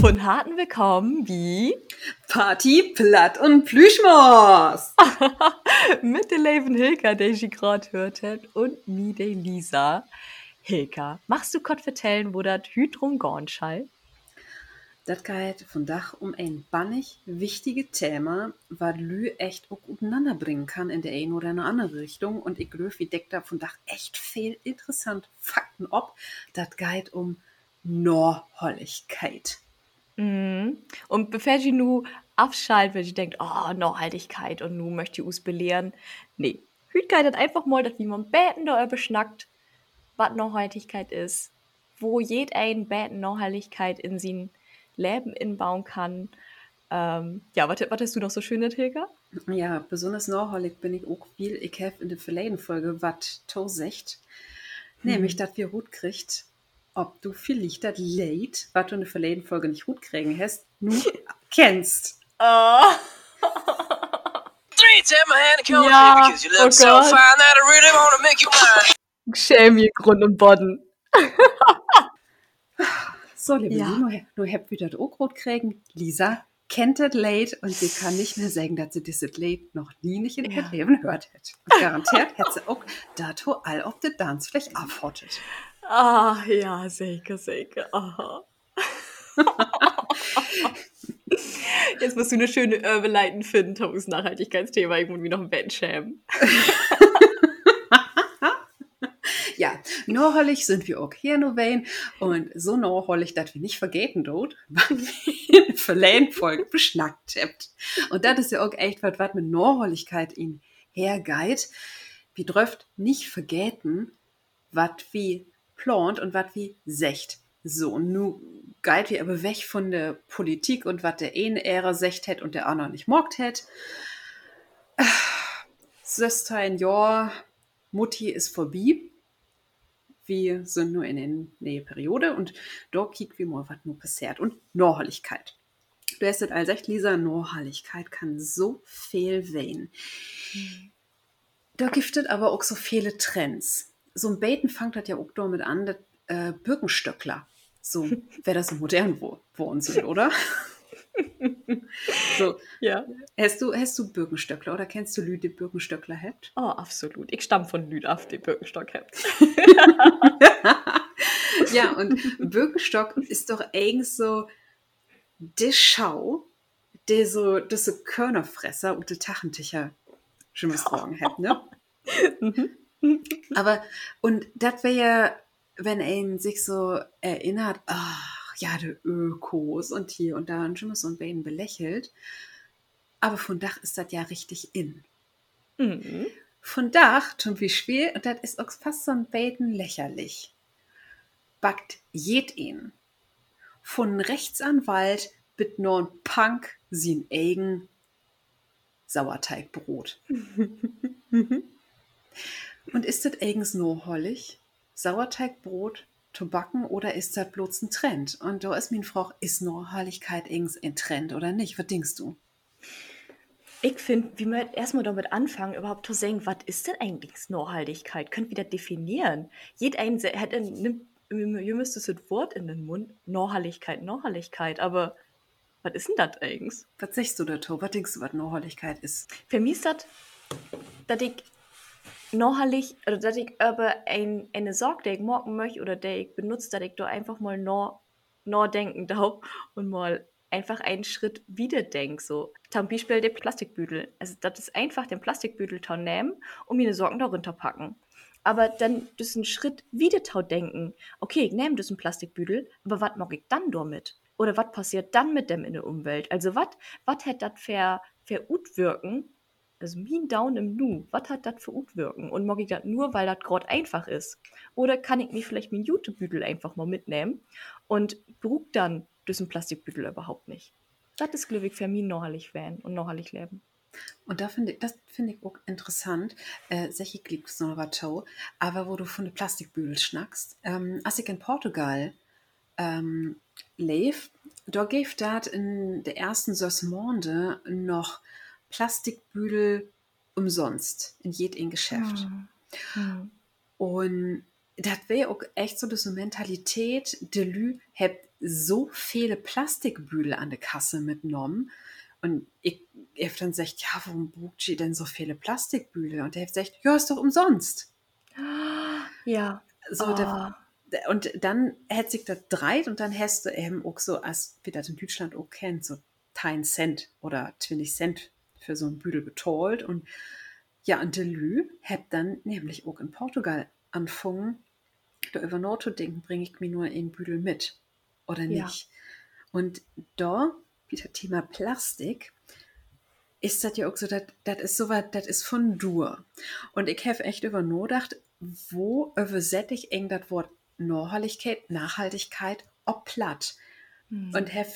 Von harten Willkommen wie Party, Platt und Plüschmos. mit der Leven Hilka, der ich gerade hört hat, und mir, der Lisa. Hilka, machst du Gott vertellen, wo das Hydrum gorn schall? Das geht von Dach um ein bannig wichtige Thema, was Lü echt auch untereinander bringen kann in der eine oder eine andere Richtung. Und ich glaube, wie deckt da von Dach echt viel interessante Fakten ob. Das geht um Norholligkeit. Mhm. Und bevor ich nu abschaltet, wenn ich denkt, oh, Nachhaltigkeit und nu möchte ich us belehren. Nee, hüt geht einfach mal, dass wie man beten da beschnackt, was Nachhaltigkeit ist, wo jed ein beten Nachhaltigkeit in sein Leben inbauen kann. Ähm, ja, was, was hast du noch so schön, Hilka? Ja, besonders nachhaltig bin ich auch viel. Ich habe in der verleden Folge was to secht, hm. nämlich, dass wir gut kriegt, ob du vielleicht das Late, was du in der verleden Folge nicht gut kriegen hast, nun kennst. Oh. ja, oh Gott. Schäm mir Grund und Boden. so, liebe ja. nur, nur habt wieder das auch kriegen. Lisa kennt das Late und sie kann nicht mehr sagen, dass sie dieses Late noch nie nicht in ihrem ja. Leben gehört hätte. Und garantiert hätte sie auch dato all auf der Tanzfläche abhottet. Ah, ja, sicher, sicher. Aha. Jetzt musst du eine schöne Überleiten finden, Thomas Nachhaltigkeitsthema irgendwie noch ein schämen. ja, nachhaltig sind wir auch hier Wayne und so nachhaltig, dass wir nicht vergeten dort, was wir in Verlehnfolge beschnackt habt. Und das ist ja auch echt was, was mit Nachhaltigkeit in hergeht. Wir dürft nicht vergeten, was wie plant und was wie secht. So, nu geit wir aber weg von der Politik und was der eine Ära secht hätt und der andere nicht mogt hätt. Söstein, ja, Mutti ist vorbei. Wir sind nur in der Nähe Periode und da kiek wir mal, was nur passiert. Und Norhalligkeit. Du hast es als echt, Lisa, Norhalligkeit kann so viel wehen. Hm. Da gibt es aber auch so viele Trends so ein Beten fängt das ja auch damit an, dass äh, Birkenstöckler, so wäre das modern wo, wo uns sind, oder? so, ja. Hast du, hast du Birkenstöckler oder kennst du Lüde Birkenstöckler habt? Oh, absolut. Ich stamme von Lüde auf die Birkenstock habt. ja, und Birkenstock ist doch eigentlich so die Schau, der so, das so Körnerfresser und die Tachenticher schon was hat, ne? Mhm. Aber, und das wäre ja, wenn er sich so erinnert, ach, ja, die Ökos und hier und da und schon so ein bisschen belächelt. Aber von Dach ist das ja richtig in. Mhm. Von Dach tun wie schwer und das ist auch fast so ein bisschen lächerlich. Backt jed ihn. Von Rechtsanwalt bit nur ein Punk sin eigen Sauerteigbrot. Und ist das eigens nur hollig? Sauerteigbrot, Tobacken oder ist das bloß ein Trend? Und da ist meine Frage, ist Norhalligkeit eigens ein Trend oder nicht? Was denkst du? Ich finde, wie wir erstmal damit anfangen, überhaupt zu sagen, was ist denn eigentlich Norhaltigkeit? Könnt ihr das definieren? Jeder hat nimmt, ihr müsst das Wort in den Mund, Norhalligkeit, Norhalligkeit, aber was ist denn das eigentlich? Was sagst du dazu? Was denkst du, was Norhalligkeit ist? Für mich ist das, dass ich nachhaltig oder dass ich aber ein, eine Sorge, die ich morgen möchte oder die ich benutze, dass ich da einfach mal noch, denken darf und mal einfach einen Schritt wieder denk so. Zum Beispiel der Plastikbüdel. Also das ist einfach den Plastikbüdel nehmen und mir eine Sorgen darunter packen. Aber dann das einen Schritt wieder tau denken. Okay ich nehme das ein Plastikbüdel aber was mache ich dann damit? Oder was passiert dann mit dem in der Umwelt? Also was hätte das für für wirken also mein down im Nu, was hat das für wirken und mag ich das nur, weil das gerade einfach ist? Oder kann ich mir vielleicht mein Jutebüdel einfach mal mitnehmen und brug dann diesen Plastikbüdel überhaupt nicht? Das ist, glaube ich, für mich nachhaltig werden und nachhaltig leben. Und da finde ich, das finde ich auch interessant, äh, solche Glücks noch aber wo du von den Plastikbüdel schnackst, ähm, als ich in Portugal ähm, lebe, da gibt das in der ersten Monde noch Plastikbüdel umsonst in jedem Geschäft. Mhm. Und das wäre auch echt so diese Mentalität, de Lü hebt so viele Plastikbüdel an der Kasse mitgenommen. Und ich habe dann gesagt, ja, warum bucht sie denn so viele Plastikbüdel? Und er hat gesagt, ja, ist doch umsonst. Ja. So, oh. der, und dann hat sich das dreit und dann hast du eben auch so, als wir das in Deutschland auch kennt, so 10 Cent oder 20 Cent für so ein Büdel betalt. Und ja, und der Lü hat dann nämlich auch in Portugal angefangen, da über Nord zu denken, bringe ich mir nur einen Büdel mit oder Ja. nicht. Und da, wieder Thema Plastik, ist das ja auch so, das das ist so was, das ist von Dur. Und ich habe echt über nachgedacht, wo übersetze ich eng das Wort Nachhaltigkeit, Nachhaltigkeit, ob platt. Hm. Und habe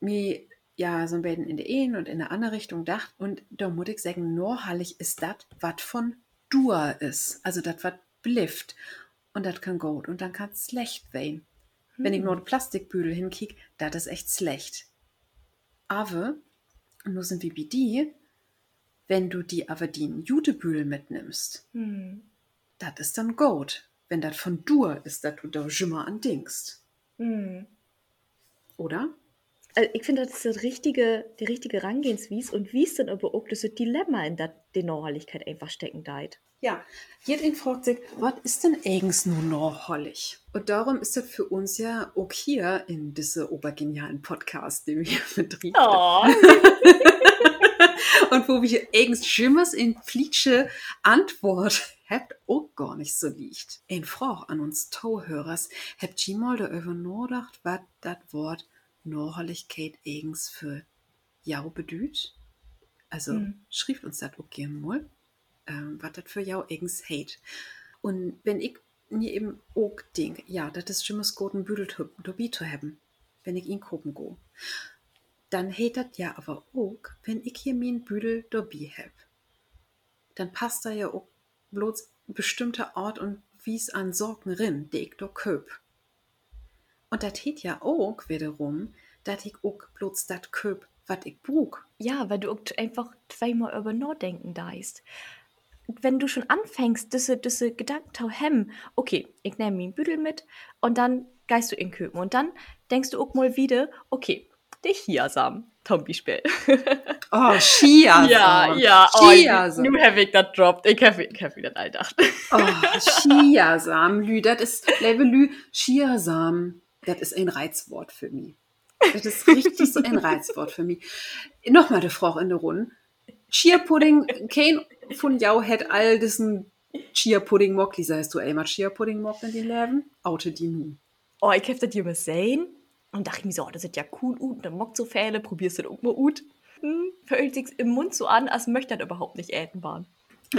mir ja so ein bisschen in der Ehen und in der andere Richtung gedacht. Und da muss ich sagen, nachhaltig ist das, was von Dur ist. Also das, was blifft. Und das kann gut und dann kann es schlecht werden. Wenn ich nur die Plastikbüdel hinkick, das ist echt schlecht. Aber, nur sind wir bei die, wenn du die aber die in Jutebüdel mitnimmst, Hm. das ist dann gut. Wenn das von Dur ist, dass du da schimmer an dingst. Hm. Oder? Also ich finde, das ist das richtige, die richtige Herangehensweise und wie es dann aber auch das Dilemma in der die Nachhaltigkeit einfach stecken deit. Ja, jeder fragt sich, was ist denn eigens nur nachhaltig? Und darum ist das für uns ja auch hier in diese obergenialen Podcast, den wir hier betrieben Oh. und wo wir eigens schimmers in Flitsche Antwort habt auch gar nicht so liegt. Ein Frage an uns Tauhörers, habt ihr mal darüber nachgedacht, was das Wort Nachhaltigkeit eigens für Jau bedeutet? Also, Hm. schreibt uns das gerne mal, ähm, was das für Jau eigens hate. Und wenn ich mir eben auch denke, ja, das ist schimmers gut, ein Büdel dabei zu haben, wenn ich ihn gucken go dann hätt das ja aber auch, wenn ich hier mein Büdel dabei hab. Dann passt da ja auch bloß bestimmter Ort und Wies an Sorgen rin, die ich da köp. Und das hätt ja auch wiederum, dass ich auch bloß dat köp, wat ich brug. Ja, weil du auch einfach zweimal über nachdenken deist. Wenn du schon anfängst, diese, diese Gedanken zu hemmen, okay, ich nehme mir einen Büdel mit und dann geist du in Köpen und dann denkst du auch mal wieder, okay, die Chiasamen, zum Beispiel. Oh, Chia. Ja, ja, oh, Chiasamen. nu habe ich das droppt. Ich habe ich hab wieder alldacht. Oh, Chiasamen, Lü, das ist, liebe Lü, Chiasamen, das ist ein Reizwort für mich. Das ist richtig so ein Reizwort für mich. Nochmal die Frau in der Runde. Chia-Pudding, kein von Jau hat all diesen Chia-Pudding-Mock, Lisa, hast du einmal Chia-Pudding-Mock in den Läden? Oute die nu. Oh, ich habe das hier mal sehen und dachte mir so, oh, das sieht ja cool und dann mockt so Fähle, probierst du das auch mal ut. Hm, fühlt sich im Mund so an, als möchte das überhaupt nicht äten waren.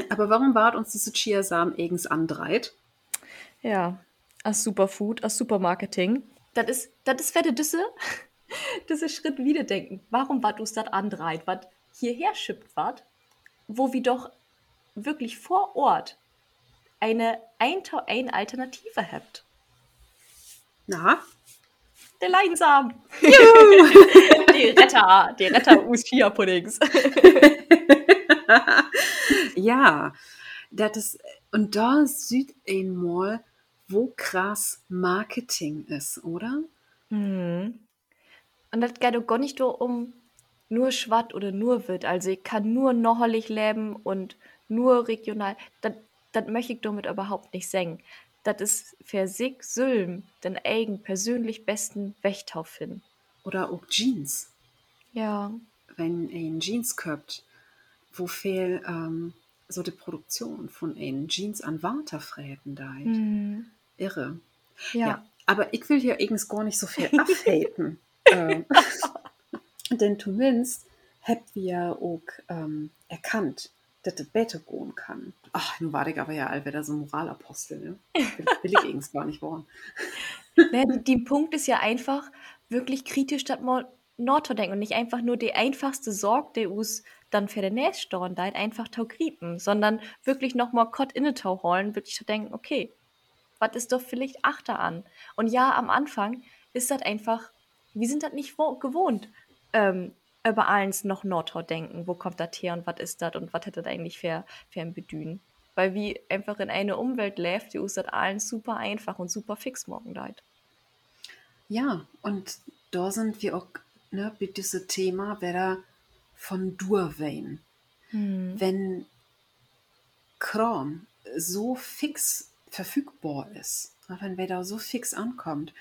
Aber warum wart uns diese Chiasamen eigens andreit? Ja, als Superfood, als Supermarketing. Das ist, das ist wette diese, diese Schritt wieder denken. Warum war du das andreit, was hierher schippt wat, wo wir doch wirklich vor Ort eine ein, ein Alternative habt. Na, Der Leinsamen. die Retter, die Retter us Chia Puddings. ja, das ist, und da sieht einmal, wo krass Marketing ist, oder? Mhm. Und das geht doch gar nicht nur um nur Schwatt oder nur Witt. Also ich kann nur nocherlich leben und nur regional. Das, das möchte ich damit überhaupt nicht sagen. Das ist für sich Sülm den eigen persönlich besten Wächter finden. Oder auch Jeans. Ja. Wenn ein Jeans köpt, wo viel ähm, so die Produktion von einen Jeans an Waterfräten da. Mhm. Irre. Ja. Ja. Aber ich will hier übrigens gar nicht so viel abhaten. ähm, denn zumindest habt wir ja auch ähm, erkannt, dass das besser gehen kann. Ach, nun war ich aber ja allwetter so Moralapostel, ne? Will, will ich übrigens gar nicht wollen. Ne, die, die Punkt ist ja einfach, wirklich kritisch statt mal denken und nicht einfach nur die einfachste Sorge, die uns dann für den nächsten Storn da einfach tau griepen, sondern wirklich nochmal Kott inne tau holen, wirklich zu denken, okay, was ist doch vielleicht Achter an? Und ja, am Anfang ist das einfach, wir sind das nicht wo- gewohnt, ähm, über eins noch Nordtau denken, wo kommt das her und was ist das und was hätte das eigentlich für, für ein Bedühen? Weil wie einfach in eine Umwelt läuft, die uns das allen super einfach und super fix morgen leid. Ja, und da sind wir auch ne, mit diesem Thema wieder von Durwein. Hm. Wenn Kram so fix verfügbar ist, ne, wenn wer da so fix ankommt,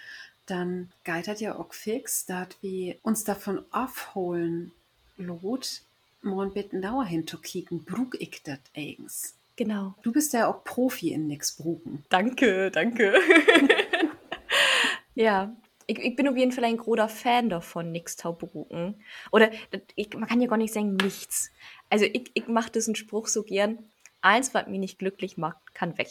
dann das ja auch fix, dass wir uns davon aufholen, lot, ein bisschen genauer hinzukicken, brug ich das eigens. Genau. Du bist ja auch Profi in nix brugen. Danke, danke. ja, ich, ich bin auf jeden Fall ein großer Fan davon, nix taubrucken. Oder ich, man kann ja gar nicht sagen, nichts. Also ich, ich mache diesen Spruch so gern, eins, was mich nicht glücklich macht, kann weg.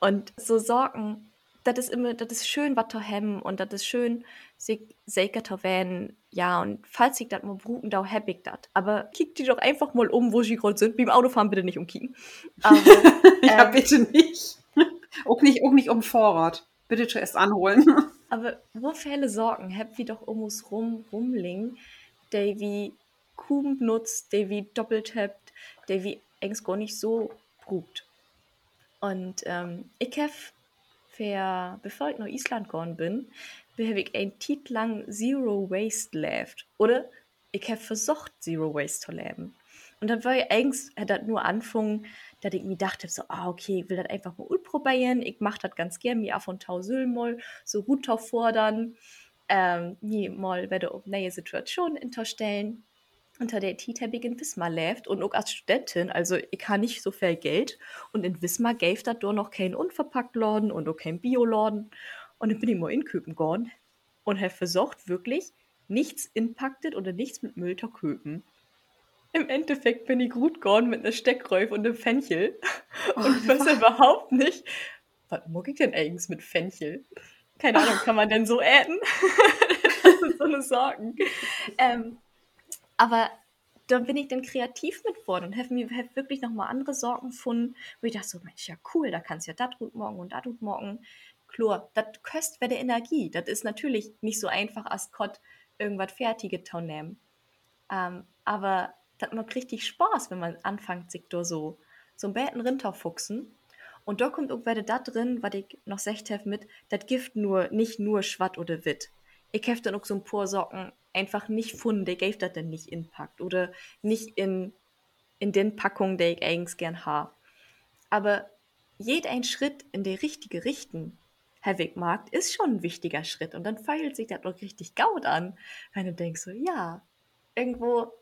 Und so Sorgen, das ist immer, das ist schön, was zu haben und das ist schön, sich sicher zu werden. Ja, und falls ich das mal bruten, da hab ich das. Aber kick die doch einfach mal um, wo sie gerade sind. Beim Autofahren bitte nicht umkicken. Aber, ja, ähm, bitte nicht. auch nicht. Auch nicht um Vorrat. Bitte zuerst anholen. Aber wo viele Sorgen hab wie doch um uns rum rumlingen, der wie Kuben nutzt, der wie doppelt habt, der wie eigentlich gar nicht so brugt. Und ähm, ich hab für, bevor ich nach Island gegangen bin, habe ich ein Titel lang Zero Waste lebt. Oder ich habe versucht, Zero Waste zu leben. Und dann war ich eigentlich, hat das nur angefangen, dass ich mir dachte, so, ah, okay, ich will das einfach mal ausprobieren. Ich mache das ganz gern, mir auf und tau mal so gut fordern. Ähm, mir mal werde auf neue Situationen unterstellen. Unter der Tit habe ich in Wismar lebt und auch als Studentin, also ich habe nicht so viel Geld. Und in Wismar gäbe das doch noch keinen Unverpacktladen und auch keinen Bioladen. Und dann bin ich mal in Köpen gegangen und habe versucht, wirklich nichts inpaktet oder nichts mit Müll zu köpen. Im Endeffekt bin ich gut gegangen mit einer Steckräuf und einem Fenchel. Oh, und weiß was? überhaupt nicht, was mag ich denn eigentlich mit Fenchel? Keine Ahnung, kann man denn so äten? das sind so eine Sorgen. Ähm, aber da bin ich dann kreativ mit worden und habe mir hab wirklich nochmal andere Sorgen gefunden, wo ich dachte so, Mensch, ja cool, da kannst du ja das tut morgen und das tut morgen. Klar, das köst wäre Energie. Das ist natürlich nicht so einfach, als Gott irgendwas Fertiges zu nehmen. Ähm, aber das macht richtig Spaß, wenn man anfängt, sich da so, so ein Betten rinterfuchsen. Und da kommt auch wieder das drin, was ich noch gesagt habe mit, das Gift nur, nicht nur schwatt oder witt. Ich habe dann auch so ein paar Socken einfach nicht gefunden, der gave das dann nicht inpackt oder nicht in, in den Packungen, der ich eigentlich gern habe. Aber jeder ein Schritt in die richtige Richtung, Herr Wegmarkt, ist schon ein wichtiger Schritt. Und dann feilt sich das auch richtig gaut an, wenn du denkst so, ja, irgendwo,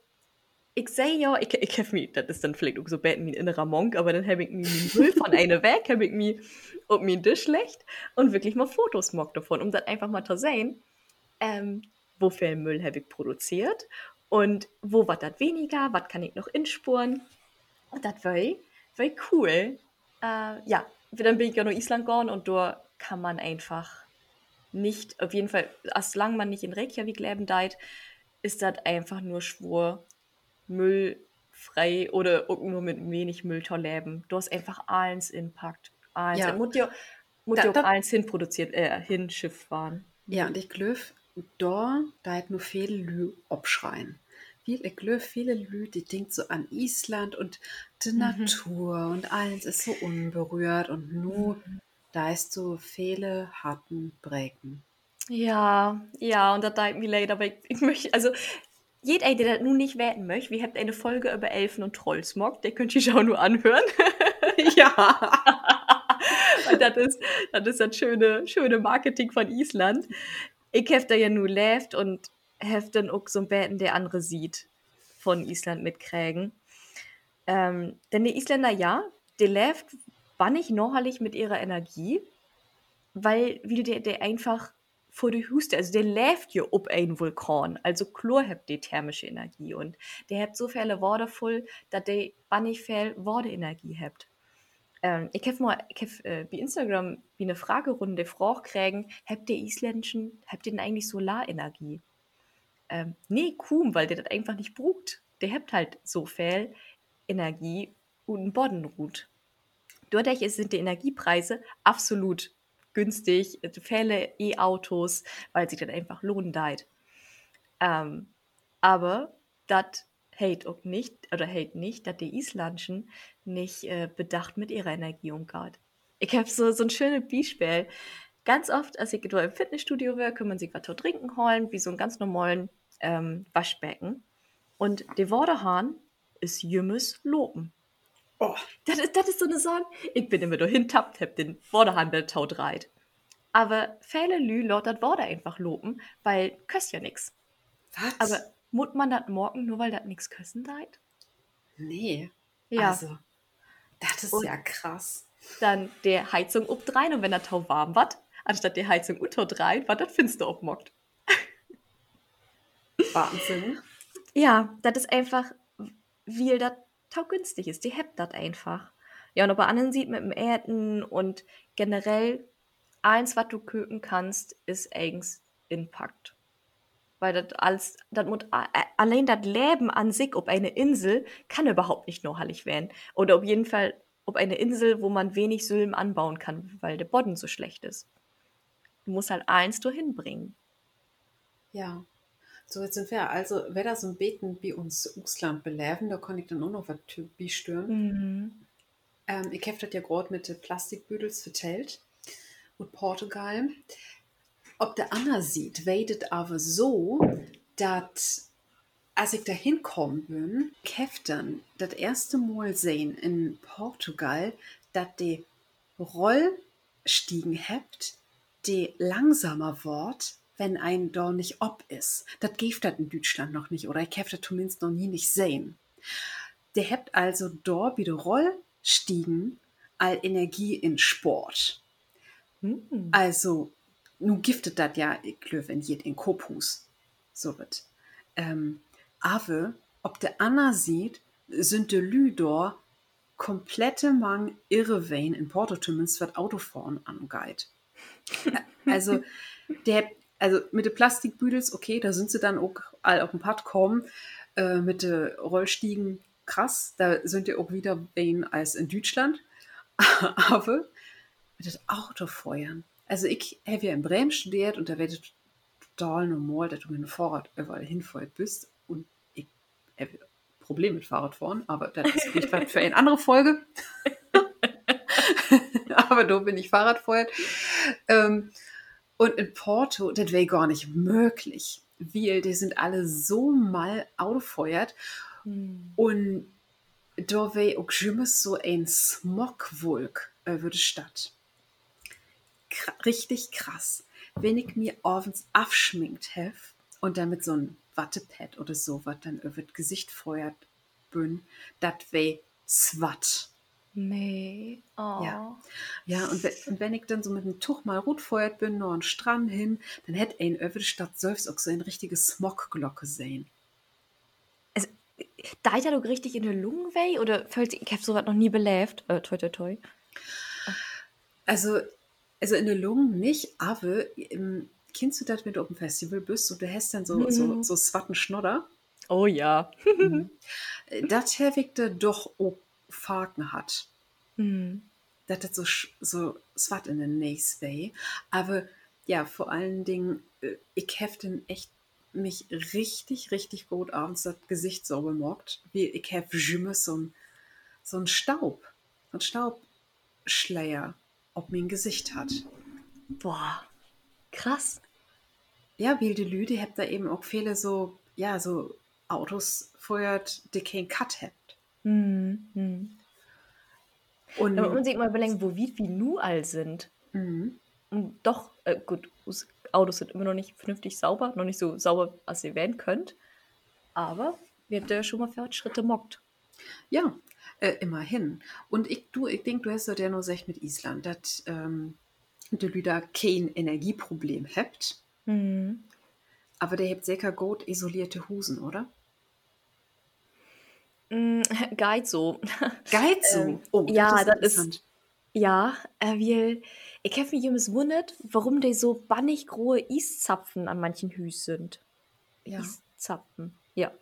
ich sehe ja, ich, ich habe mich, das ist dann vielleicht auch so bad wie ein innerer Monk, aber dann habe ich mir den Müll von einer weg, habe ich mir ob mir das schlecht und wirklich mal Fotos gemacht davon, um das einfach mal zu sehen, ähm, wo viel Müll habe ich produziert und wo war das weniger, was kann ich noch inspuren. Und das war, war cool. Äh, ja, dann bin ich ja nach Island gegangen und da kann man einfach nicht, auf jeden Fall, solange man nicht in Reykjavik leben deit, ist das einfach nur schwur, müllfrei oder nur mit wenig Müll zu leben. Du hast einfach alles Impact. Alles. Ja. Muss ja, muss Da- ja auch da- alles hinproduziert, äh, hinschifft waren. Ja, und ich glaube, da, da hat nur viele Lü abschreien. Viel, ich glaube, viele Lü, die denkt so an Island und die Natur und alles ist so unberührt und nur da ist so viele harten Brecken. Ja, ja, und das tut mir leid, aber ich, ich möchte, also, jeder, der das nun nicht werden möchte, wir habt eine Folge über Elfen und Trollsmog, der könnt ihr auch nur anhören. ja. Und das ist, das ist das schöne, schöne Marketing von Island. Ich hab da ja nur lebt und hab dann auch so ein Betten, der andere sieht, von Island mitkriegen. Ähm, denn die Isländer, ja, der lebt war nicht nochherlich mit ihrer Energie, weil wie der, der einfach vor die Huste, also der lebt ja ob ein Vulkan, also Chlor habt die thermische Energie und der habt so viele Worte voll, dass der bannig viel Worte-Energie habt. Ähm, ich habe mal ich hab, äh, bei Instagram wie eine Fragerunde Frage kriegen, habt ihr isländischen, habt ihr denn eigentlich Solarenergie? Ähm, nee, kaum, weil der das einfach nicht braucht. Der habt halt so viel Energie und einen Bodenruht. Dadurch sind die Energiepreise absolut günstig, äh, viele E-Autos, weil sich das einfach lohnen deit. Ähm, aber das hate auch nicht, oder hate nicht, dass die Islandschen nicht äh, bedacht mit ihrer Energie umgeht. Ich habe so, so ein schönes Beispiel. ganz oft, als ich da im Fitnessstudio wäre, kann man sich was trinken holen, wie so einen ganz normalen ähm, Waschbecken. Und der Waderhahn ist jümmes Lopen. Oh, Das ist, das ist so eine Sorge. Ich bin immer dahin tappt, hab den Waderhahn der Taut reit. Aber viele Lü laut das Wader einfach lopen, weil köst ja nix. was? Aber muss man das morgen nur weil das nix kösten deit? nee. Ja. Also, das ist Und- ja krass. Dann der Heizung obdrein und wenn der Tau warm wird, anstatt der Heizung unter drein, war das finster obmockt. Wahnsinn. Ja, das ist einfach, wie das Tau günstig ist. Die hebt das einfach. Ja, und ob er anderen sieht mit dem Erden und generell eins, was du köpen kannst, ist eigens Impact. Weil das alles, das muss, allein das Leben an sich, ob eine Insel, kann überhaupt nicht nachhaltig werden. Oder auf jeden Fall, ob eine Insel, wo man wenig Sülm anbauen kann, weil der Boden so schlecht ist. Du musst halt eins dahin bringen. Ja. So, jetzt sind wir also, wer da so ein Beten wie uns Usland beleben, da kann ich dann auch noch was stören. Mhm. Ähm, ich habe das ja gerade mit den Plastikbüdels vertellt und Portugal. Ob der Anna sieht, weidet aber so, dass als ich da hinkommen bin, dann das erste Mal sehen in Portugal, dass die Rollstiegen habt, die langsamer wird, wenn ein da nicht ob ist. Das gibt das in Deutschland noch nicht, oder ich hab das zumindest noch nie nicht sehen. Der habt also da wieder Rollstiegen all Energie in Sport. Mhm. Also, nun giftet das ja, ich glaube, in jedem Kopus. So wird. Ähm, aber, ob der Anna sieht, sind die Lüdor komplette Mang Irrewein in Porto zumindest, was Autofahren angeht. Also, der, also mit den Plastikbüdels, okay, da sind sie dann auch all auf dem Pad kommen. Äh, mit den Rollstiegen, krass, da sind die auch wieder wen als in Deutschland. Aber mit das Autofeuern. Also ich habe ja in Bremen studiert und da wird total normal, dass du mit dem Fahrrad überall hinfeuert bist. Und ich habe Probleme mit Fahrradfahren, aber das ist vielleicht was für eine andere Folge. aber da bin ich Fahrradfeuert. Ähm, und in Porto, das wäre gar nicht möglich. Weil die sind alle so mal Autofeuert Mhm. und da wäre auch schon so ein Smogwolk über die Stadt. Kra richtig krass. Wenn ich mir abends abschminkt habe und dann mit so einem Wattepad oder so, was dann über das Gesicht feuert bin, das wäre swat. Nee. Oh. Ja. Ja, und, und wenn ich dann so mit dem Tuch mal rot feuert bin, noch einen Strand hin, dann hätte ein die Stadt selbst auch so eine richtige Smogglocke sehen. Da hat er doch richtig in der Lungen weh? Oder fällt ich habe sowas noch nie belebt. Äh, toi, toi, toi. Also, also in der Lungen nicht, aber ähm, kennst du das, wenn du auf dem Festival bist und du hast dann so, so, Mhm. so swatten Schnodder? Oh ja. Äh, Das Herwig da doch auch Faken hat. Hm. dass das so, sch- so swat in den Nächsten way. Aber ja, vor allen Dingen, äh, ich dann echt mich richtig, richtig gut abends das Gesicht so gemockt, wie ich habe immer so ein, so ein Staub, so ein Staubschleier auf mein Gesicht hat. Boah. Krass. Ja, weil die Lüde habt da eben auch viele so, ja, so Autos feuert, die keinen Cut habt. Hm. Hm. Und, Da muss man sich mal überlegen, wo wir wie nu all sind. Mhm. Und doch, äh, gut, Autos sind immer noch nicht vernünftig sauber, noch nicht so sauber, als ihr werden könnt. Aber wir haben da schon mal Fortschritte mockt. Ja, äh, immerhin. Und ich, du, ich denke, du hast ja nur gesagt mit Island, dass ähm, die Lüder kein Energieproblem habt, Hm. aber der habt sicher gut isolierte Husen, oder? Mm, so. Ähm, oh, ja, das ist- interessant. Ja, äh, wir, ich habe mich immer wundert, warum die so bannig große Eiszapfen an manchen Hüs sind. Ja. Eiszapfen, ja.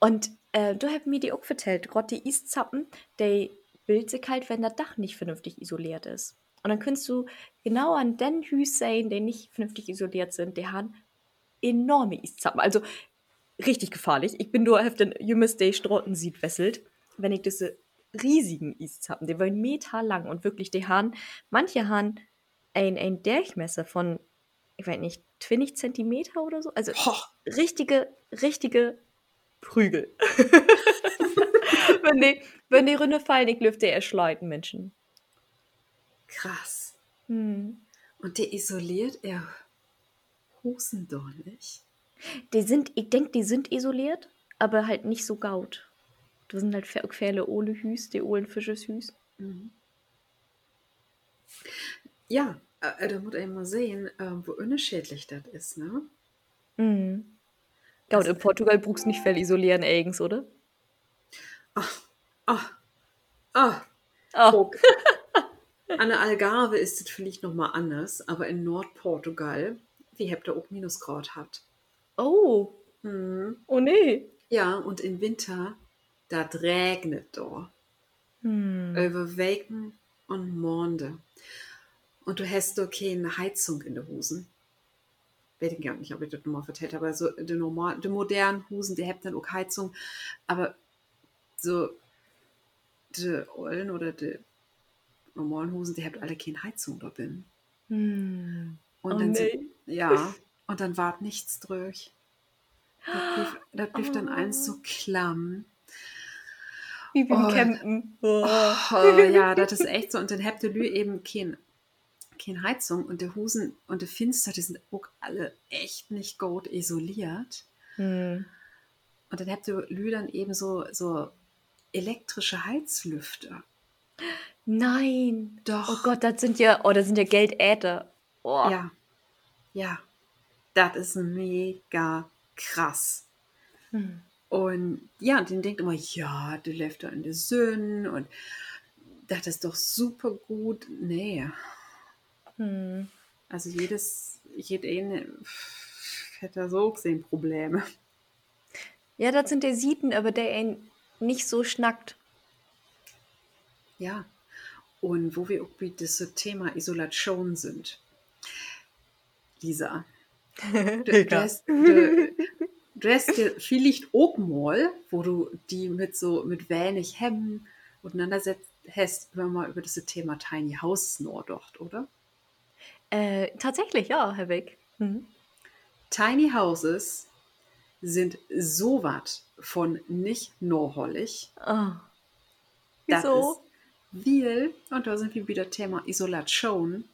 Und äh, du hast mir die auch vertellt, gerade die Eiszapfen, die bildet sich halt, wenn das Dach nicht vernünftig isoliert ist. Und dann kannst du genau an den Hüs sehen, die nicht vernünftig isoliert sind, die haben enorme Eiszapfen. Also richtig gefährlich. Ich bin nur auf den jüngsten Day Strotten sieht wesselt, wenn ich diese riesigen Eiszapfen, die wollen Meter lang und wirklich die Hahn, manche Hahn ein, ein Durchmesser von, ich weiß nicht, 20 Zentimeter oder so. Also Ho, richtige, richtige Prügel. wenn, die, wenn die Ründe fallen, ich lüfte erschleuten Menschen. krass. Hm. Und der isoliert er nicht. Die sind, ich denke, die sind isoliert, aber halt nicht so gaut. Das sind halt fe- gefährliche Ole Hüs, die Ohlen Fisches Hüs. Mhm. Ja, äh, da muss man mal sehen, äh, wo unterschiedlich das ist, ne? Mhm. Gaut, in Portugal brauchst nicht viel isolieren eigens, oder? Ah, ah, Ah, guck. An der Algarve ist es vielleicht nochmal anders, aber in Nordportugal, wie habt ihr auch Minusgrad hat. Oh, Hm. oh nee. Ja, und im Winter, da regnet da. Hm. Über Weken und Monde. Und du hast da keine Heizung in den Hosen. Weiß ich gar nicht, ob ich das nochmal vertellt habe, aber so die, normal, die modernen Hosen, die haben dann auch Heizung, aber so die ollen oder die normalen Hosen, die haben alle keine Heizung da drin. Hm. Und Oh dann nee. sind, ja, und dann ward nichts durch. Das blieb, das blieb dann Oh. eins so klamm. Wie beim Oh. Campen. Oh. Oh, ja, das ist echt so. Und dann habt ihr Lü eben kein, keine Heizung und der Husen und der Finster, die sind auch alle echt nicht gut isoliert. Hm. Und dann habt ihr Lü dann eben so, so elektrische Heizlüfter. Nein. Doch. Oh Gott, das sind ja, oh, das sind ja Geldäter. Oh. Ja, ja, das ist mega krass. Hm. Und ja, und den denkt immer, ja, der läuft da in der Sünn und das ist doch super gut. Nee, Hm. also jedes, jede eine hätte da so gesehen Probleme. Ja, das sind der Sieten, aber der einen nicht so schnackt. Ja, und wo wir auch bei diesem Thema Isolation sind. Lisa, du, hast, du, hast dir vielleicht auch mal, wo du die mit so mit wenig Hemmen auseinandersetzt hast, wenn mal über das Thema Tiny Houses nachgedacht, oder? Äh, tatsächlich, ja, Herr Wick. Mhm. Tiny Houses sind so was von nicht norhollig. Oh. Das Wieso? ist weil, und da sind wir wieder Thema Isolation,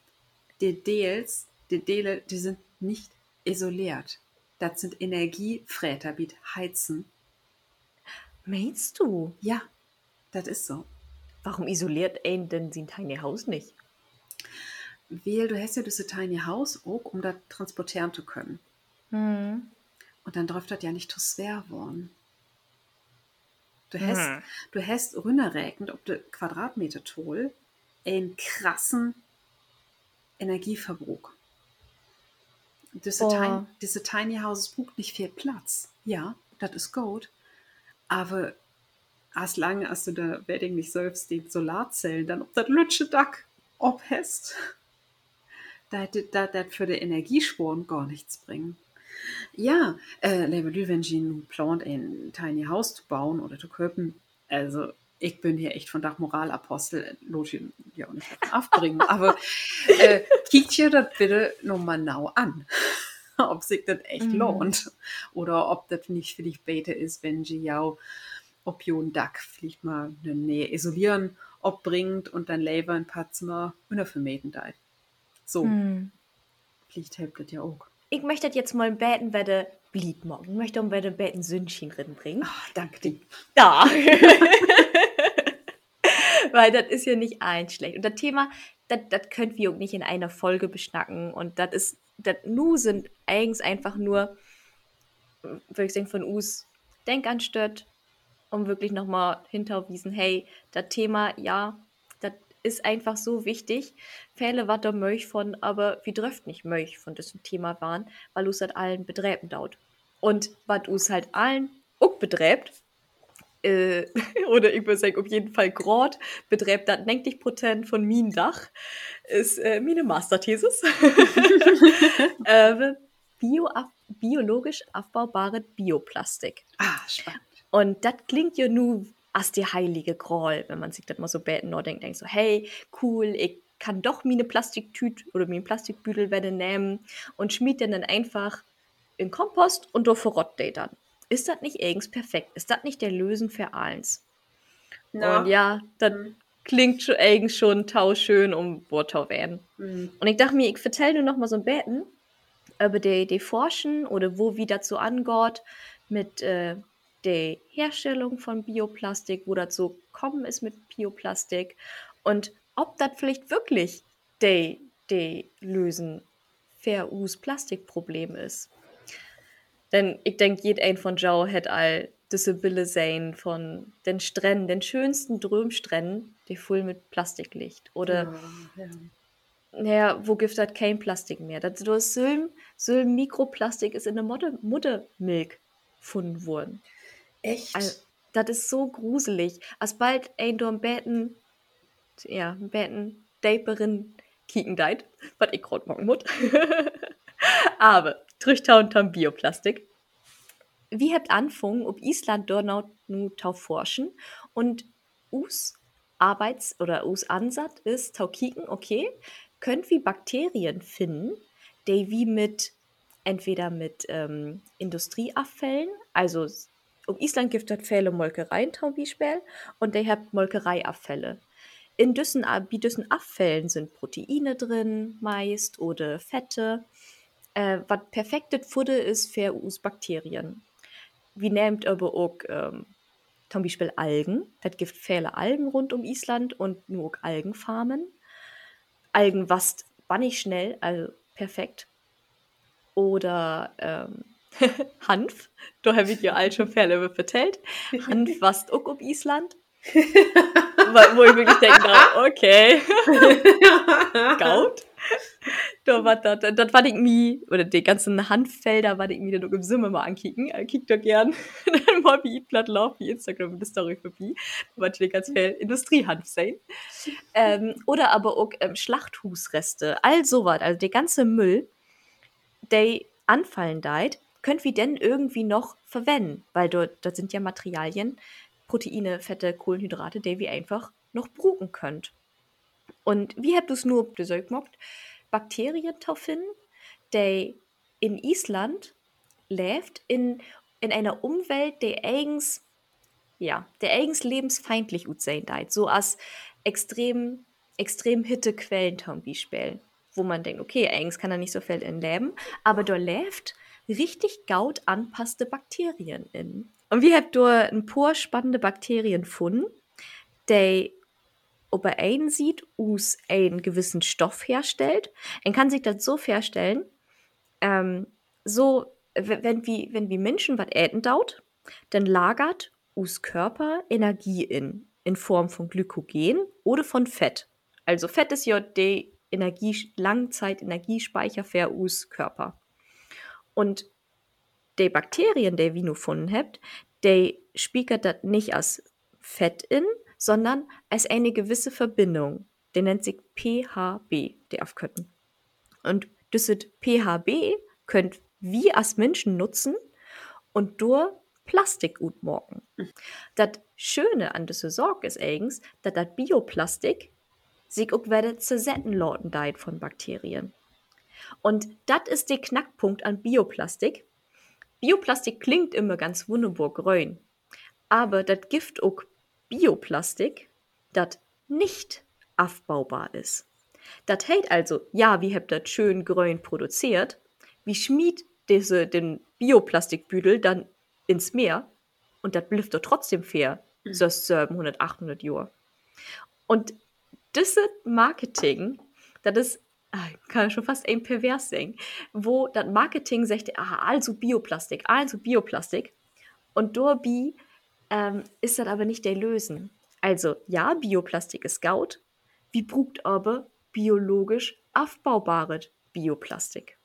die Deels, die Dele, die sind nicht isoliert. Das sind Energiefräter, wie Heizen. Meinst du? Ja, das ist so. Warum isoliert ein denn sein Tiny Haus nicht? Weil du hast ja dieses Tiny House auch, um das transportieren zu können. Hm. Und dann darf das ja nicht zu schwer worden. Du hast, Hm. du hast runterrechnet, ob der Quadratmeter toll einen krassen Energieverbrauch. Diese, Boah. Tiny, diese Tiny Houses braucht nicht viel Platz. Ja, das ist gut. Aber als lange als du da Wedding nicht selbst die Solarzellen dann ob das Lütsche Dack ob hast, da das für die Energiespuren gar nichts bringen. Ja, äh, du, wenn Sie plant, ein Tiny House zu bauen oder zu köpen, also ich bin hier echt von Dach Moralapostel, Lotchen ja auch nicht aufbringen, aber äh, kiekt ihr das bitte nochmal genau an, ob sich das echt Mhm. lohnt oder ob das nicht für dich bete ist, wenn Sie ja ob ein Dack vielleicht mal eine Nähe isolieren, obbringt und dann Leber ein paar Zimmer untervermieten da. So, Hm. vielleicht hilft das ja auch. Ich möchte jetzt mal beten, werde Blied morgen. Ich möchte um werde beten Sündchen drin bringen. Ach, danke dir. Da. Weil das ist ja nicht eins schlecht. Und das Thema, das, das könnt wir auch nicht in einer Folge beschnacken. Und das ist, das Nu sind eigens einfach nur, würde ich sagen, von Us Denkanstört, um wirklich nochmal hinterwiesen, hey, das Thema, ja, das ist einfach so wichtig. Fälle, was da möch von, aber wie dröft nicht möch von diesem Thema waren, weil us halt allen bedräben daut. Und was us halt allen auch bedräbt, äh, oder ich würde sagen, auf jeden Fall Grad betreibt das 90 Prozent von mein Dach, ist äh, meine Masterthesis. äh, Bio biologisch aufbaubare Bioplastik. Ah, spannend. Und das klingt ja nur als die heilige Gral, wenn man sich das mal so beten oder denkt, denkt so, hey, cool, ich kann doch meine Plastiktüte oder meine Plastikbüdel werden nehmen und schmied den dann einfach in Kompost und do verrott de dann. Ist das nicht eigens perfekt? Ist das nicht der Lösen für alles? Na. Und ja, das klingt schon eigens schon tauschön um Wortau werden. Hm. Und ich dachte mir, ich vertell nur noch mal so ein Betten über die, die Forschen oder wo wie dazu angeht mit äh, der Herstellung von Bioplastik, wo dazu kommen ist mit Bioplastik und ob das vielleicht wirklich die, die Lösen für us Plastikproblem ist. Denn ich denke, jeder ein von Jau hätte all diese Bille sein von den Stränden, den schönsten Drömstränden, die voll mit Plastik liegt. Oder Ja, ja. naja, wo gibt das kein Plastik mehr? Das, du hast Sylm, Sylm Mikroplastik ist in der Mutter, Muttermilch gefunden worden. Echt? Also, das ist so gruselig. Als bald ein du am Betten, ja, Betten, Daperin kicken deit, was ich grad morgen mut. Aber, Trüchter und tam Bioplastik. Wie habt anfangen, ob Island dort nu tau forschen und us Arbeits- oder us Ansatz ist, tau kicken, okay, könnt wie Bakterien finden, die wie mit, entweder mit ähm, Industrieabfällen, also um Island gibt es viele Molkereien zum Beispiel und die habt Molkereiabfälle. In diesen, A- wie diesen Abfällen sind Proteine drin meist oder Fette, äh, was perfektes Futter ist für us Bakterien. Wie nehmt aber auch ähm, zum Beispiel Algen. Das gibt viele Algen rund um Island und nur auch Algenfarmen. Algen wast wannig schnell, also perfekt. Oder ähm, Hanf. Da habe ich ja all schon über vertellt. Hanf wast auch um Island. Wo ich wirklich denke, okay, Gaut. Da war das, das war mi, oder die ganzen Hanffelder war ich mi dann im Sommer mal ankicken. Äh, Kick da gern. dann mal wie Lauf, wie Instagram, das Story für wie. Da war die ganz viel Industriehanf sein. Ähm, oder aber auch ähm, Schlachthusreste, all sowas, also der ganze Müll, der anfallen deit, könnt wir denn irgendwie noch verwenden, weil dort, das sind ja Materialien, Proteine, Fette, Kohlenhydrate, die wir einfach noch brauchen könnt. Und wie habt ihr es nur gesagt mockt? Bakterien finden, die in Island lebt, in, in einer Umwelt, die eigens, ja, der eigens lebensfeindlich ut sein deit. So als extrem, extrem Hittequellen zum Beispiel. Wo man denkt, okay, eigens kann er nicht so viel in leben, aber da lebt richtig gaut anpasste Bakterien in. Und wie habt ihr ein paar spannende Bakterien gefunden, die ob er einen sieht, us einen gewissen Stoff herstellt. Man kann sich das so vorstellen, ähm, so, wenn wie, wenn wie Menschen was äten daut, dann lagert us Körper Energie in, in Form von Glykogen oder von Fett. Also Fett ist ja der Energie, Langzeit-Energiespeicher für us Körper. Und die Bakterien, die wir gefunden habt, die spiegelt das nicht als Fett in, sondern als eine gewisse Verbindung. Der nennt sich PHB, die aufkönnen. Und das PHB könnt wir als Menschen nutzen und durch Plastik gut morgen. Das Schöne an dieser Sorge ist eigens, dass das Bioplastik sich auch werde zersetzen lauten von Bakterien. Und das ist der Knackpunkt an Bioplastik. Bioplastik klingt immer ganz wunderbar grün, aber das Gift auch Bioplastik, das nicht abbaubar ist. Das heißt also, ja, wie habt das schön grün produziert, wie schmied diese, den Bioplastikbüdel dann ins Meer und das blieft doch trotzdem fair, so 700, 800 Jahre. Und diese Marketing, das ist, ah, kann schon fast ein pervers sein, wo das Marketing sagt, ah, also Bioplastik, also Bioplastik. Und dabei ähm, ist das aber nicht der Lösen. Also, ja, Bioplastik ist Gaut, wie brugt aber biologisch aufbaubares Bioplastik.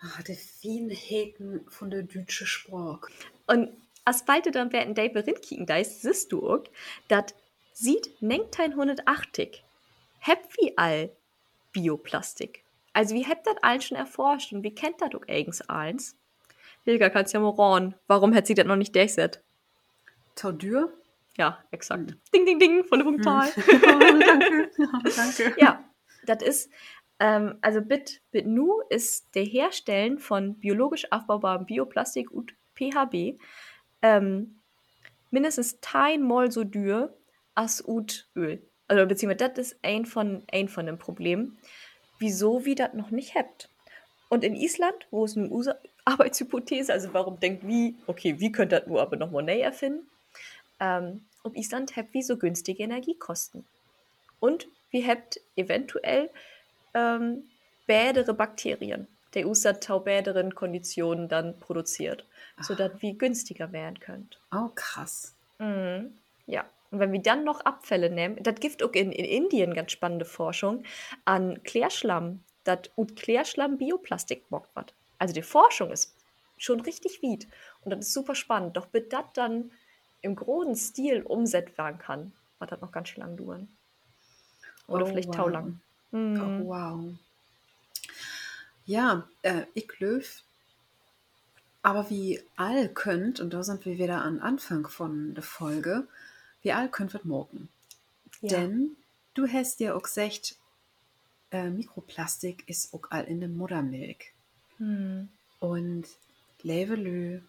Ah, der Feinheiten von der deutschen Sprache. Und als beide dann werden die Berinkigen da ist, siehst du auch, dat sieht 1980 heb wie all Bioplastik. Also wie habt das allen schon erforscht und wie kennt das auch eigens eins? Hilga, kannst ja mal ran. Warum hat sie das noch nicht durchgesetzt? Taudur? Ja, exakt. Ding, ding, ding, von der Punktal. Oh, danke. danke. ja, das ist, ähm, also Bit, BitNu ist der Herstellen von biologisch aufbaubarem Bioplastik und PHB ähm, mindestens mal so dür als ut Öl. Also beziehungsweise das ist ein von, ein von dem Problem, wieso wir das noch nicht habt. Und in Island, wo es eine Arbeitshypothese, also warum denkt wie, okay, wie könnt das nur aber noch mal neu erfinden? Ähm, ob Island habt wie so günstige Energiekosten. Und wir habt eventuell ähm, bädere Bakterien, der Usa taubäderen Konditionen dann produziert, sodass wir günstiger werden könnt. Oh, krass. Mhm. Ja. Und wenn wir dann noch Abfälle nehmen, das gibt auch in, in Indien ganz spannende Forschung an Klärschlamm, das und Klärschlamm Bioplastik mockt wird. Also die Forschung ist schon richtig weit und das ist super spannend. Doch bis das dann im großen Stil umsetzt werden kann, wird das noch ganz schön lang dauern. Oder Oh, vielleicht wow. taulang. Mhm. Oh, wow. Ja, äh, ich löw. Aber wie all könnt, und da sind wir wieder an Anfang von der Folge, wie all könnt wird morgen. Ja. Denn du hast ja auch gesagt, äh, Mikroplastik ist auch all in der Muttermilch. Mhm. Und Levelö,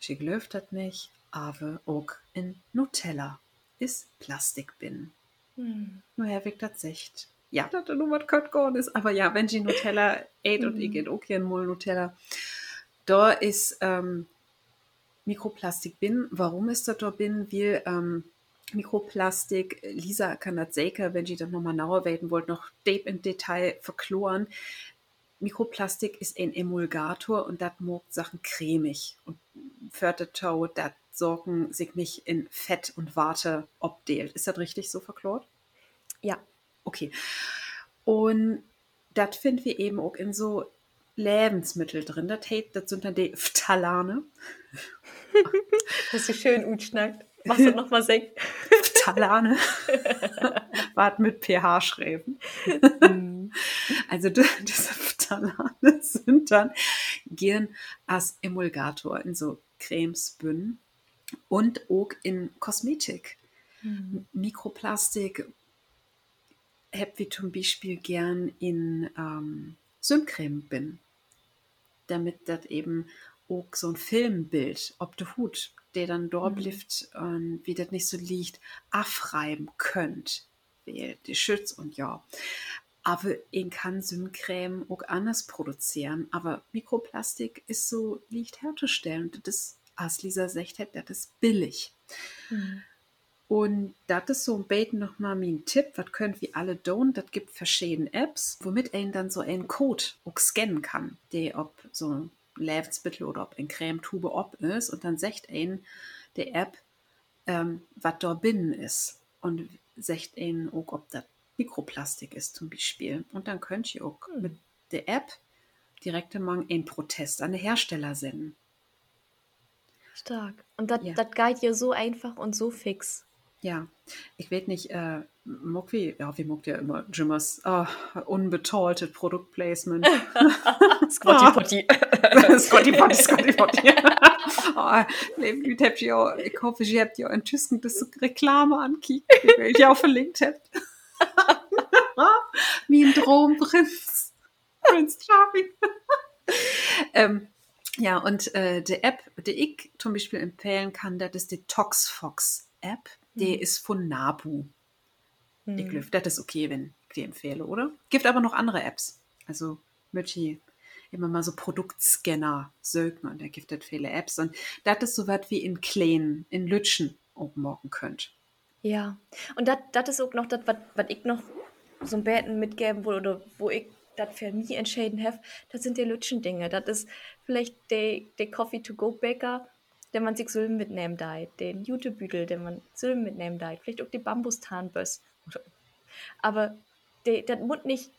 ich glaub das nicht, aber auch in Nutella ist Plastik bin. Mhm. Nur Herr Weg das sagt. Ja, das ist nur was könnt gar ist. Aber ja, wenn sie Nutella ät und ich ät auch gerne mal Nutella, da ist ähm, Mikroplastik bin. Warum ist das da bin? Weil ähm, Mikroplastik, Lisa kann das sicher, wenn sie das nochmal genauer werden wollt, noch deep im Detail verkloren. Mikroplastik ist ein Emulgator und das macht Sachen cremig und fördert Tau, das Sorgen sich nicht in Fett und Warte obdelt. Ist das richtig so verklort? Ja. Okay. Und das finden wir eben auch in so Lebensmittel drin. Das, das sind dann die Phthalane. Das ist schön utschnackt. Machst du noch mal singen? Phthalane. Wart mit pH schreiben. Mhm. Also d- diese Phthalane sind dann gern als Emulgator in so Cremes, Bünden und auch in Kosmetik. Mhm. Mikroplastik hab wie zum Beispiel gern in ähm, Sündcreme bin, damit das eben auch so ein Filmbild ob der Hut, der dann dort Mhm. blifft und wie das nicht so liegt, abreiben könnt, die schützt und ja. Aber ich kann Sündcreme auch anders produzieren, aber Mikroplastik ist so leicht herzustellen und das ist, als Lisa sagt, das ist billig. Mhm. Und das ist so ein Beten nochmal mein Tipp, was könnt wir alle tun. Das gibt verschiedene Apps, womit ein dann so einen Code auch scannen kann, der ob so ein Lebensmittel oder ob ein Cremetube ob ist und dann sagt ein der App, ähm, was da binnen ist und sagt ein auch, ob das Mikroplastik ist zum Beispiel. Und dann könnt ihr auch Hm. mit der App direkt mal einen Protest an den Hersteller senden. Stark. Und das Ja. geht ja so einfach und so fix. Ja, ich weiß nicht, äh, mag wie, ja, wie mag ja immer Jimmers ah, unbetaltes Produktplacement. Squatty Potty. Scotty Potty, Scotty Potty. oh, liebe Leute, habt ihr auch, ich hoffe, ihr habt ja ein Tüsken das Reklame ankickt, die ihr auch verlinkt habt. Wie ein Dromprinz. Prince Charming. ähm, ja, und äh, die App, die ich zum Beispiel empfehlen kann, das ist die ToxFox App. Die Mhm. ist von Nabu. Ich Mhm. glaube, das ist okay, wenn ich die empfehle, oder? Gibt aber noch andere Apps. Also, Mütti immer mal so Produktscanner sögen und da gibt es viele Apps. Und das ist so was wie in Kleinen, in Lütschen aufmachen könnt. Ja. Und das ist auch noch das, was ich noch so ein Beten mitgeben will oder wo ich das für mich entschieden habe, das sind die lütschen Dinge. Das ist vielleicht der der Coffee-to-go-Bäcker, den man sich so mitnehmen darf, den Jutebüdel, den man so mitnehmen darf, vielleicht auch die Bambustarnböss. Aber das muss nicht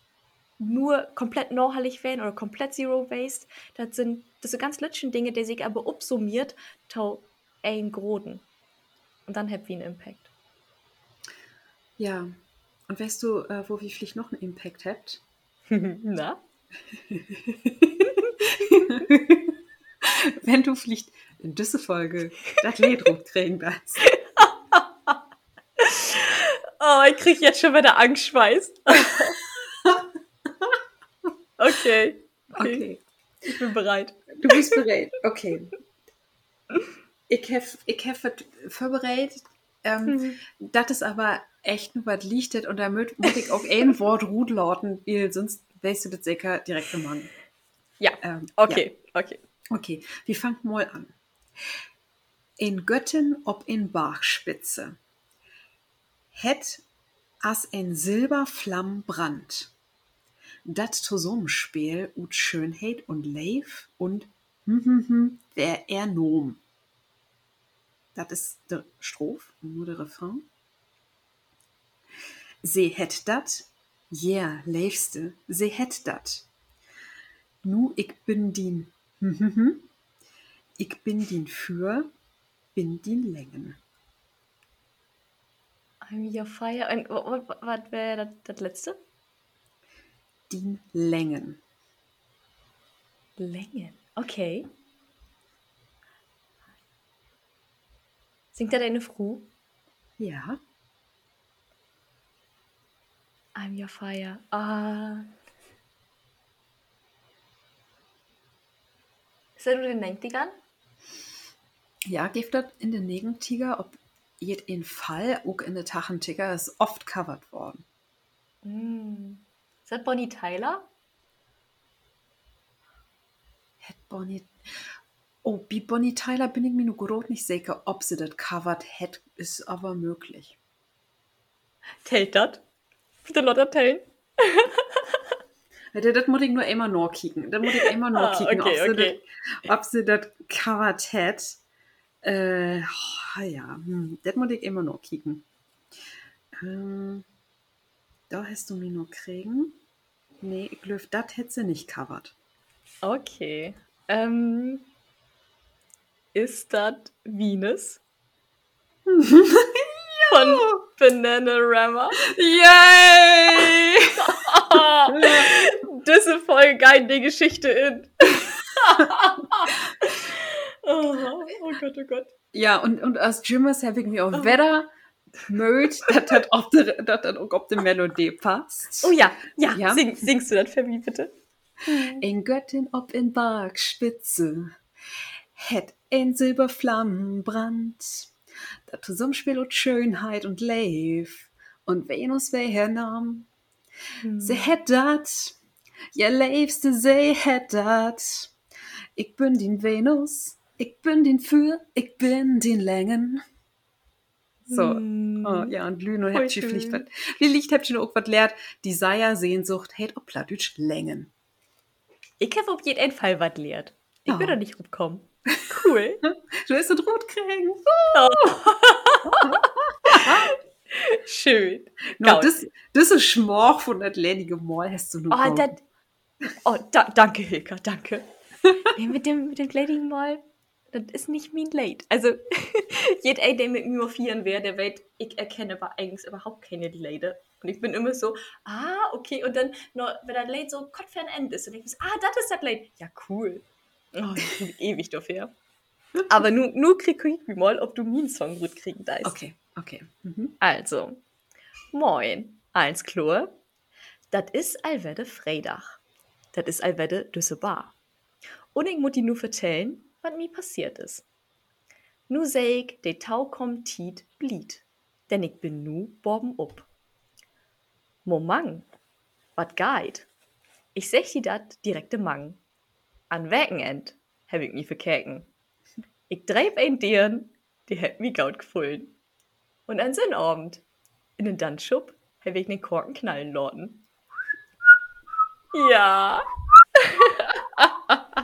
nur komplett nachhaltig werden oder komplett Zero Waste. Das sind, sind ganz lütschen Dinge, die sich aber upsummiert, tau ein Groden. Und dann habt ihr einen Impact. Ja. Und weißt du, äh, wo wir vielleicht noch einen Impact habt? Na? Wenn du vielleicht in diese Folge das Lied rumkriegen darfst. Oh, ich krieg jetzt schon wieder Angstschweiß. Okay. okay. Okay. Ich bin bereit. Du bist bereit. Okay. Ich habe ich hab vorbereitet. Ähm, Mhm. Das ist aber echt nur was lichtet und damit muss ich auch ein Wort gut lauten, weil sonst weißt du das sicher direkt gemacht. Ja. Ähm, Okay, okay. Ja. Okay, wir fangen mal an. In Götten ob in Bachspitze. Het as ein Silberflamm brandt. Dat Zusammenspiel ut Schönheit und Leif und hm, hm, hm, wer er nom. Das ist der Stroph, nur der Refrain. Se het dat, ja, leifste, se het dat. Nu, ich bin din, hm, hm, hm. ich bin din für, bin din Längen. I'm your fire. Und was wäre das, letzte? Din Längen. Längen. Okay. Singt da deine Frau? Ja, I'm your fire. Ah. Ist das nur den 90ern? ja, gibt das in den Negentiger, ob jet in Fall, auch in der Tachentiger, ist oft covered worden. Mm. Ist das Bonnie Tyler? Het Bonnie. Oh, bei Bonnie Tyler bin ich mir nur groß nicht sicher, ob sie das covered hat, ist aber möglich. Tellt das? Bitte noch erzählen. Ja, Das muss ich nur einmal nachkicken. Das muss ich einmal Ah, nachkicken, okay, ob, sie okay. das, ob sie das covered hat. Äh, oh, ja, hm, das muss ich immer noch kicken. Ähm, da hast du mich noch kriegen. Nee, ich glaube, das hätte sie nicht covered. Okay. Ähm, ist das Venus? Von Bananarama? Yay! das ist voll geil, die Geschichte in. oh, oh Gott, oh Gott. Ja, und, und als Jimmers habe ich mir auch wieder mögt, dass das auf die Melodie passt. Oh ja, ja, Ja. Sing, singst du das für mich bitte? In Göttin ob in Bergspitze, het ein Silberflammenbrand. Das Zusammenspiel und Schönheit und Leif und Venus wer hernahm. Se het dat, ja leifste se het dat. Ich bin den Venus, ich bin den für, ich bin den Längen. So. Hm. Oh, ja, und Lüno Voll habt ihr vielleicht was. Wie Licht habt ihr auch was lehrt? Die Seiersehnsucht hält ob Plattdeutsch Längen. Ich habe auf jeden Fall was lehrt. Ich Ja. bin doch nicht rumkommen. Cool. Du hast das rot kriegen. Schön. No, das, das ist Schmorch von das ledige Mal hast du nur Oh, das. Oh, da, danke, Hilka, danke. nee, mit dem, mit dem Glading Mall, das ist nicht mein Late. Also, jeder, der mit mir vieren wäre, der weiß, ich erkenne aber eigentlich überhaupt keine Late. Und ich bin immer so, ah, okay, und dann, wenn das Late so Gott End ist, und ich so, ah, das ist das Late. Ja, cool. Oh, ich bin ewig dafür. Aber nur, nur krieg ich mal, ob du meinen Song gut kriegen darfst. Okay, okay. Mhm. Also, moin, eins Klur. Das ist allwette Freitag. Das ist allwette düsse Bar. Und ich muss dir nur vertellen, was mir passiert ist. Nu seh ich, de Tau kommt tiet blied. Denn ich bin nu borben up. Momang, wat geit? Ich sech die dat direkte Mang. An Wochenend hab ich mi verkäken. Ich dreib ein Dirn, die hätt mi gaut gefullen. Und an Sinnabend, in den Danschub, hab ich den Korken knallen lorten. Ja.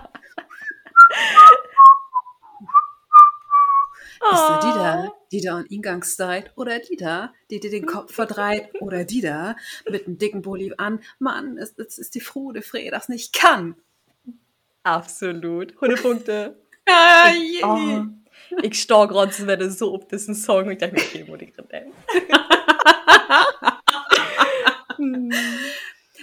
Ist da die da, die da an Ingang steigt? Oder die da, die dir den Kopf verdreht? Oder die da, mit einem dicken Bulli an? Mann, es, es ist die Froh, der Frey das nicht kann. Absolut. 100 Punkte. Ah, Ich, oh, ich stor gerade so, wenn so ob das ein Song und ich dachte mir, okay, ich drin Hm.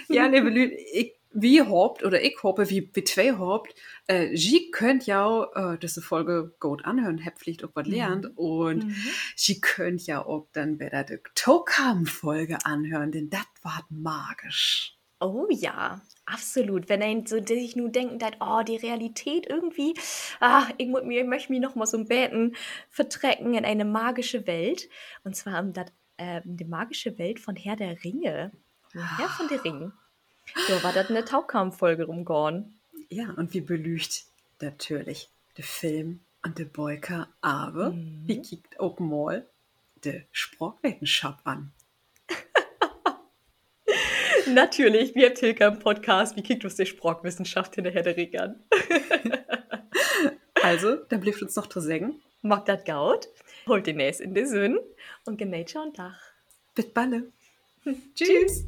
Ja, liebe Leute, ich, wie hofft, oder ich hoffe, wie wie zwei hofft, äh, Sie könnt ja äh, diese Folge gut anhören, habt vielleicht auch was lernt. Und Mhm. Sie könnt ja auch dann bei der Tokam-Folge anhören, denn das war magisch. Oh ja, absolut. Wenn ein so sich nur denken dat oh die Realität irgendwie ah, ich ich möchte mich noch mal so beten vertrecken in eine magische Welt und zwar um dat ähm, die magische Welt von Herr der Ringe. Herr von der Ringe. Da war das eine Taukampffolge rumgegangen. Ja, und wie belügt natürlich der Film und der Boyka, aber Mhm. wie kickt auch mal der Sprachwissenschaft an. Natürlich, wir Tilka im Podcast, wie kickt uns die Sprachwissenschaft in der an? Also, dann bleibt uns noch zu sagen, Mag dat gaut, holt den Näs in den Sinn und genature und Dach. bis balle. Tschüss.